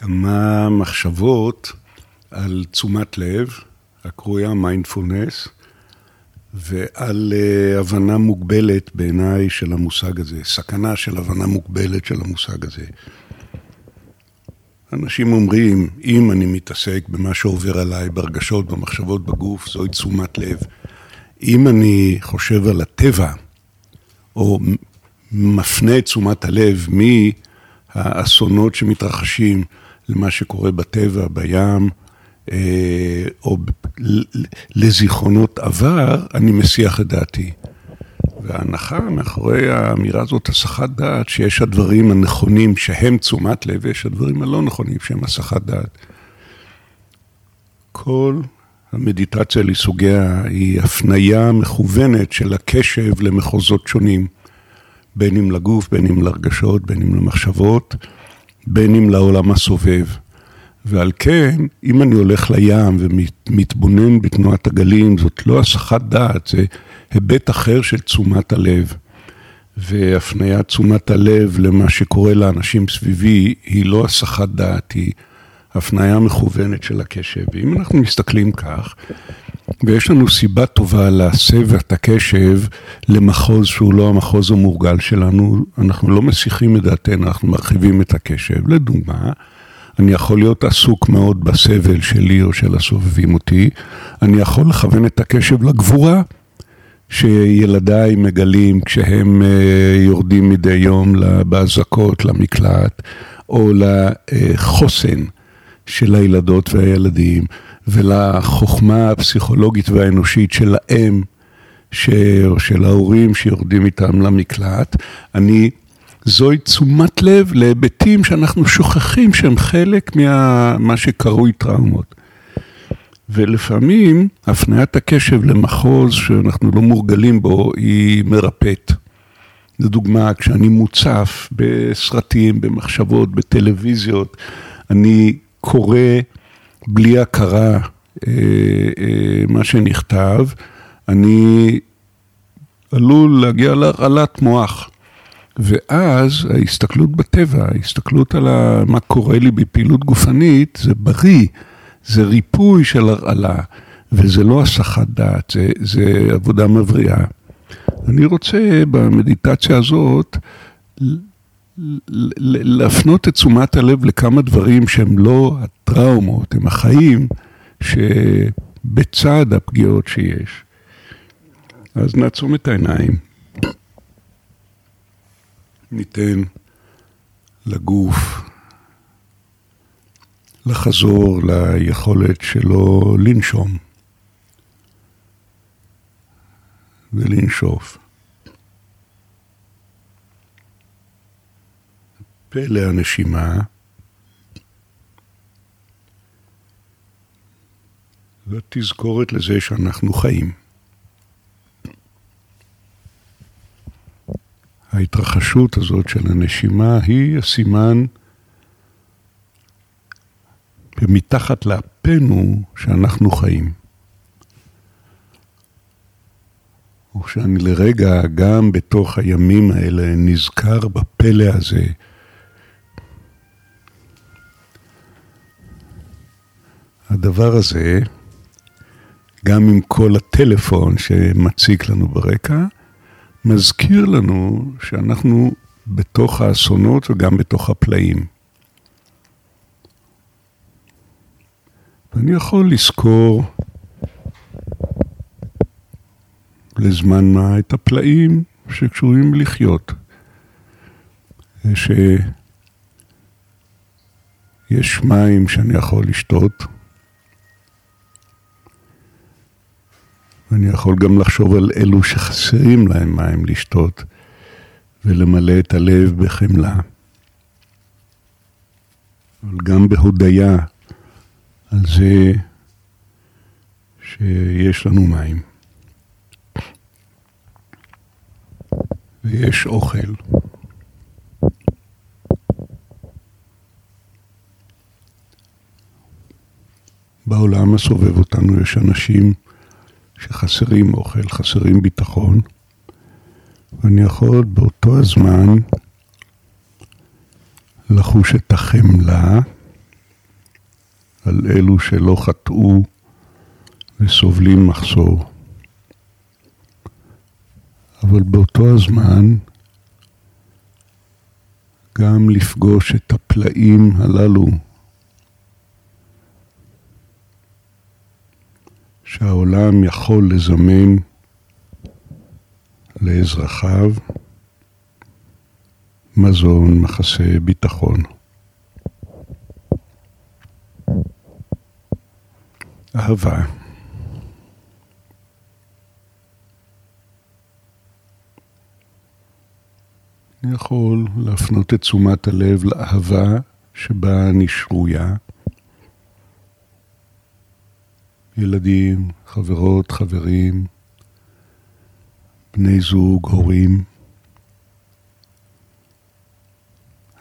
כמה מחשבות על תשומת לב, הקרויה מיינדפולנס, ועל uh, הבנה מוגבלת בעיניי של המושג הזה, סכנה של הבנה מוגבלת של המושג הזה. אנשים אומרים, אם אני מתעסק במה שעובר עליי, ברגשות, במחשבות, בגוף, זוהי תשומת לב. אם אני חושב על הטבע, או מפנה את תשומת הלב מהאסונות שמתרחשים למה שקורה בטבע, בים, אה, או לזיכרונות עבר, אני מסיח את דעתי. וההנחה מאחורי האמירה הזאת, הסחת דעת, שיש הדברים הנכונים שהם תשומת לב, ויש הדברים הלא נכונים שהם הסחת דעת. כל המדיטציה לסוגיה היא הפנייה מכוונת של הקשב למחוזות שונים, בין אם לגוף, בין אם לרגשות, בין אם למחשבות, בין אם לעולם הסובב. ועל כן, אם אני הולך לים ומתבונן בתנועת הגלים, זאת לא הסחת דעת, זה היבט אחר של תשומת הלב. והפניית תשומת הלב למה שקורה לאנשים סביבי, היא לא הסחת דעת, היא הפניה מכוונת של הקשב. ואם אנחנו מסתכלים כך, ויש לנו סיבה טובה להסב את הקשב למחוז שהוא לא המחוז המורגל שלנו, אנחנו לא מסיחים את דעתנו, אנחנו מרחיבים את הקשב. לדוגמה, אני יכול להיות עסוק מאוד בסבל שלי או של הסובבים אותי, אני יכול לכוון את הקשב לגבורה שילדיי מגלים כשהם אה, יורדים מדי יום באזעקות למקלט, או לחוסן של הילדות והילדים, ולחוכמה הפסיכולוגית והאנושית של האם, ש... או של ההורים שיורדים איתם למקלט, אני זוהי תשומת לב להיבטים שאנחנו שוכחים שהם חלק ממה שקרוי טראומות. ולפעמים הפניית הקשב למחוז שאנחנו לא מורגלים בו היא מרפאת. לדוגמה, כשאני מוצף בסרטים, במחשבות, בטלוויזיות, אני קורא בלי הכרה אה, אה, מה שנכתב, אני עלול להגיע להרעלת מוח. ואז ההסתכלות בטבע, ההסתכלות על מה קורה לי בפעילות גופנית, זה בריא, זה ריפוי של הרעלה, וזה לא הסחת דעת, זה, זה עבודה מבריאה. אני רוצה במדיטציה הזאת להפנות את תשומת הלב לכמה דברים שהם לא הטראומות, הם החיים שבצד הפגיעות שיש. אז נעצום את העיניים. ניתן לגוף לחזור ליכולת שלו לנשום ולנשוף. פלא הנשימה ותזכורת לזה שאנחנו חיים. ההתרחשות הזאת של הנשימה היא הסימן ומתחת לאפנו שאנחנו חיים. וכשאני לרגע, גם בתוך הימים האלה, נזכר בפלא הזה, הדבר הזה, גם עם כל הטלפון שמציק לנו ברקע, מזכיר לנו שאנחנו בתוך האסונות וגם בתוך הפלאים. ואני יכול לזכור לזמן מה את הפלאים שקשורים לחיות. שיש מים שאני יכול לשתות, ואני יכול גם לחשוב על אלו שחסרים להם מים לשתות, ולמלא את הלב בחמלה. אבל גם בהודיה על זה שיש לנו מים. ויש אוכל. בעולם הסובב אותנו יש אנשים שחסרים אוכל, חסרים ביטחון, ואני יכול באותו הזמן לחוש את החמלה על אלו שלא חטאו וסובלים מחסור. אבל באותו הזמן גם לפגוש את הפלאים הללו שהעולם יכול לזמן לאזרחיו מזון, מחסה, ביטחון. אהבה. אני יכול להפנות את תשומת הלב לאהבה שבה אני שרויה. ילדים, חברות, חברים, בני זוג, הורים.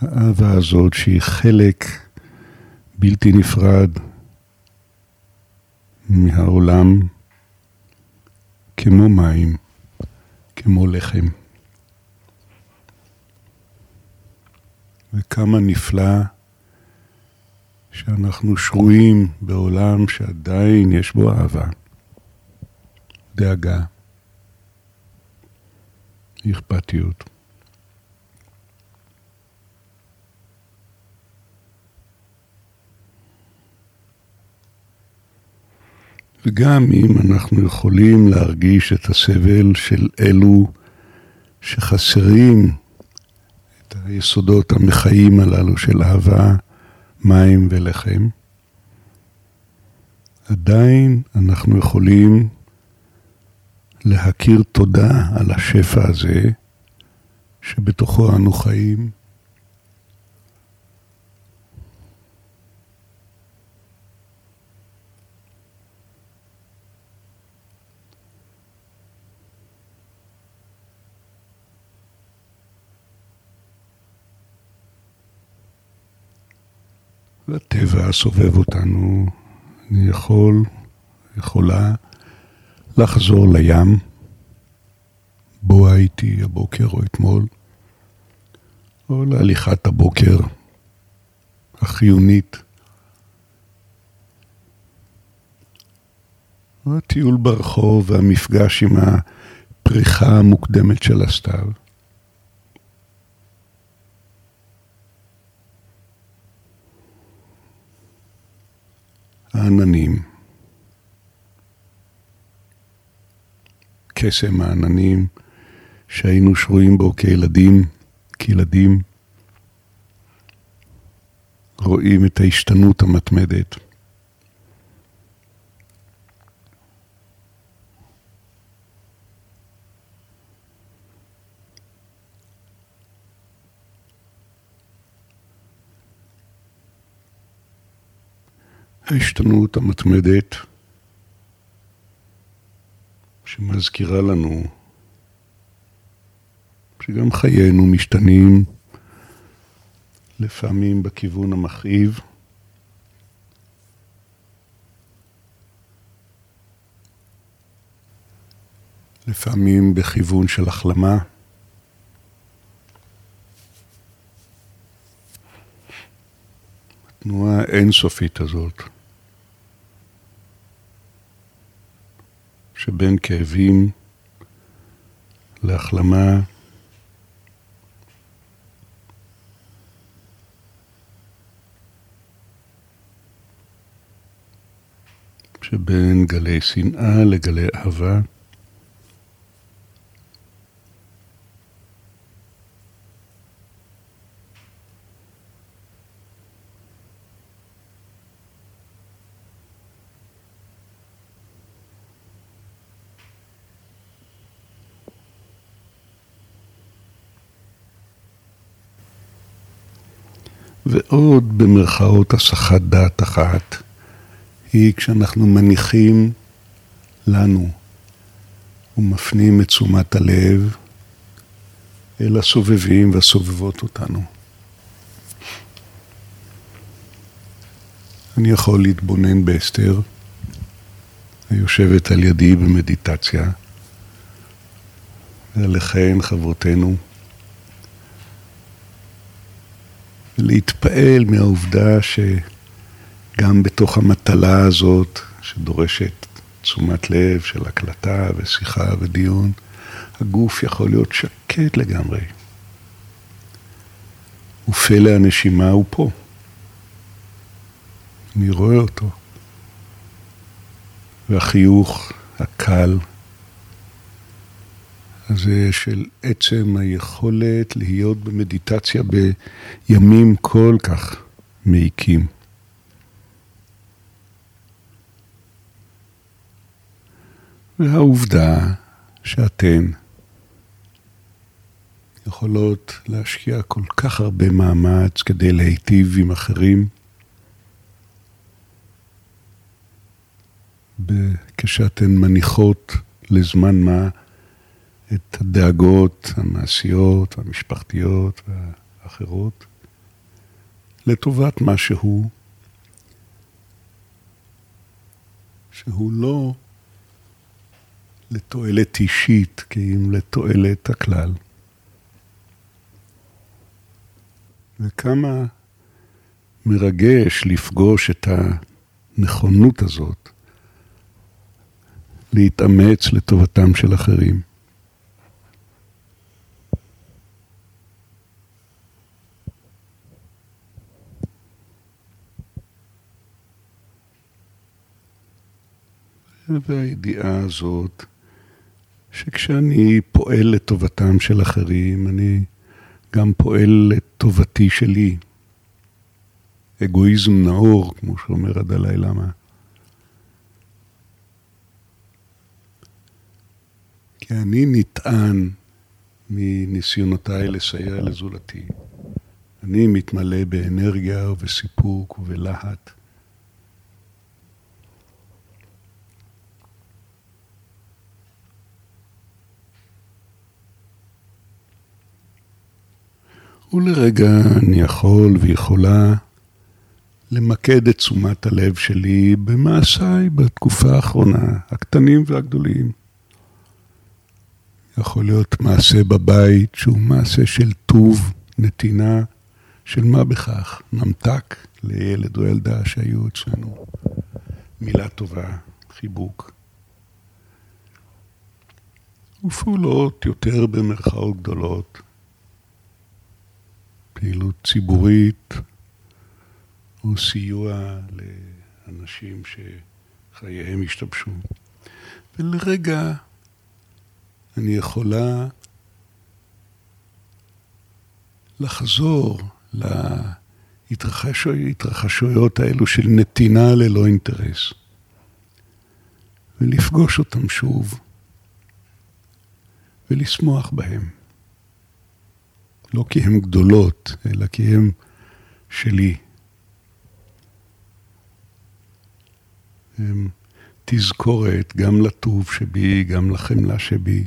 האהבה הזאת שהיא חלק בלתי נפרד מהעולם כמו מים, כמו לחם. וכמה נפלא שאנחנו שרויים בעולם שעדיין יש בו אהבה, דאגה, אכפתיות. וגם אם אנחנו יכולים להרגיש את הסבל של אלו שחסרים את היסודות המחיים הללו של אהבה, מים ולחם, עדיין אנחנו יכולים להכיר תודה על השפע הזה שבתוכו אנו חיים. והטבע הסובב אותנו, אני יכול, יכולה לחזור לים, בו הייתי הבוקר או אתמול, או להליכת הבוקר החיונית. הטיול ברחוב והמפגש עם הפריחה המוקדמת של הסתיו. העננים. קסם העננים שהיינו שרויים בו כילדים, כילדים, רואים את ההשתנות המתמדת. ההשתנות המתמדת שמזכירה לנו שגם חיינו משתנים לפעמים בכיוון המכאיב. לפעמים בכיוון של החלמה. התנועה האינסופית הזאת. שבין כאבים להחלמה שבין גלי שנאה לגלי אהבה. ועוד במרכאות הסחת דעת אחת, היא כשאנחנו מניחים לנו ומפנים את תשומת הלב אל הסובבים והסובבות אותנו. אני יכול להתבונן באסתר, היושבת על ידי במדיטציה, ולכן חברותינו, להתפעל מהעובדה גם בתוך המטלה הזאת שדורשת תשומת לב של הקלטה ושיחה ודיון, הגוף יכול להיות שקט לגמרי. ופלא הנשימה הוא פה. אני רואה אותו. והחיוך הקל הזה של עצם היכולת להיות במדיטציה בימים כל כך מעיקים. והעובדה שאתן יכולות להשקיע כל כך הרבה מאמץ כדי להיטיב עם אחרים, כשאתן מניחות לזמן מה את הדאגות המעשיות, המשפחתיות והאחרות, לטובת משהו שהוא לא לתועלת אישית, כי אם לתועלת הכלל. וכמה מרגש לפגוש את הנכונות הזאת להתאמץ לטובתם של אחרים. והידיעה הזאת, שכשאני פועל לטובתם של אחרים, אני גם פועל לטובתי שלי. אגואיזם נאור, כמו שאומר הדלאי למה. כי אני נטען מניסיונותיי לסייע לזולתי. אני מתמלא באנרגיה ובסיפוק ובלהט. ולרגע אני יכול ויכולה למקד את תשומת הלב שלי במעשיי בתקופה האחרונה, הקטנים והגדולים. יכול להיות מעשה בבית שהוא מעשה של טוב, נתינה, של מה בכך, ממתק לילד או ילדה שהיו אצלנו, מילה טובה, חיבוק. ופעולות יותר במרכאות גדולות, פעילות ציבורית או סיוע לאנשים שחייהם השתבשו. ולרגע אני יכולה לחזור להתרחשויות האלו של נתינה ללא אינטרס, ולפגוש אותם שוב, ולשמוח בהם. לא כי הן גדולות, אלא כי הן שלי. הם תזכורת גם לטוב שבי, גם לחמלה שבי,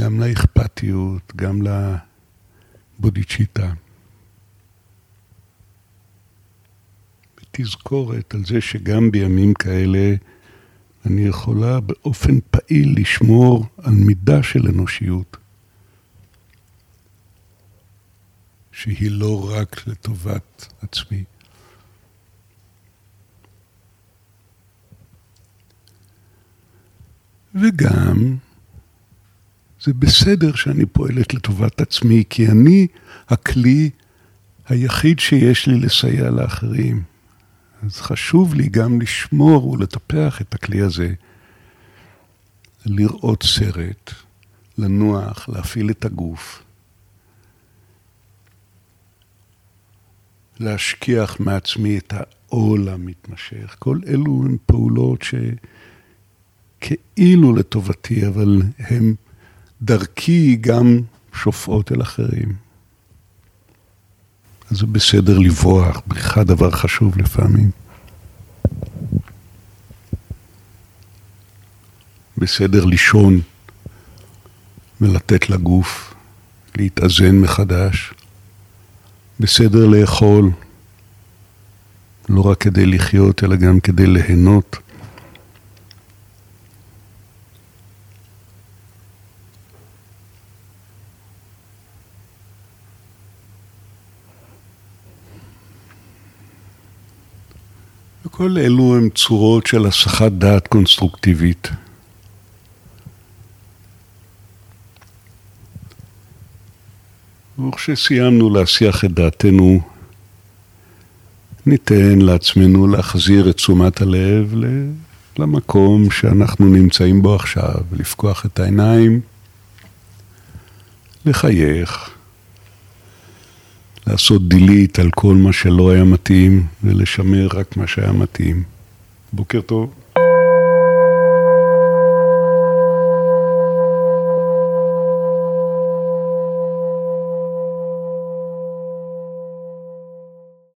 גם לאכפתיות, גם לבודיצ'יטה. תזכורת על זה שגם בימים כאלה אני יכולה באופן פעיל לשמור על מידה של אנושיות. שהיא לא רק לטובת עצמי. וגם, זה בסדר שאני פועלת לטובת עצמי, כי אני הכלי היחיד שיש לי לסייע לאחרים. אז חשוב לי גם לשמור ולטפח את הכלי הזה, לראות סרט, לנוח, להפעיל את הגוף. להשכיח מעצמי את העול המתמשך. כל אלו הן פעולות שכאילו לטובתי, אבל הן דרכי גם שופעות אל אחרים. אז זה בסדר לברוח, בריחה דבר חשוב לפעמים. בסדר לישון ולתת לגוף להתאזן מחדש. בסדר לאכול, לא רק כדי לחיות, אלא גם כדי ליהנות. וכל אלו הם צורות של הסחת דעת קונסטרוקטיבית. וכשסיימנו להסיח את דעתנו, ניתן לעצמנו להחזיר את תשומת הלב למקום שאנחנו נמצאים בו עכשיו, לפקוח את העיניים, לחייך, לעשות דילית על כל מה שלא היה מתאים ולשמר רק מה שהיה מתאים. בוקר טוב.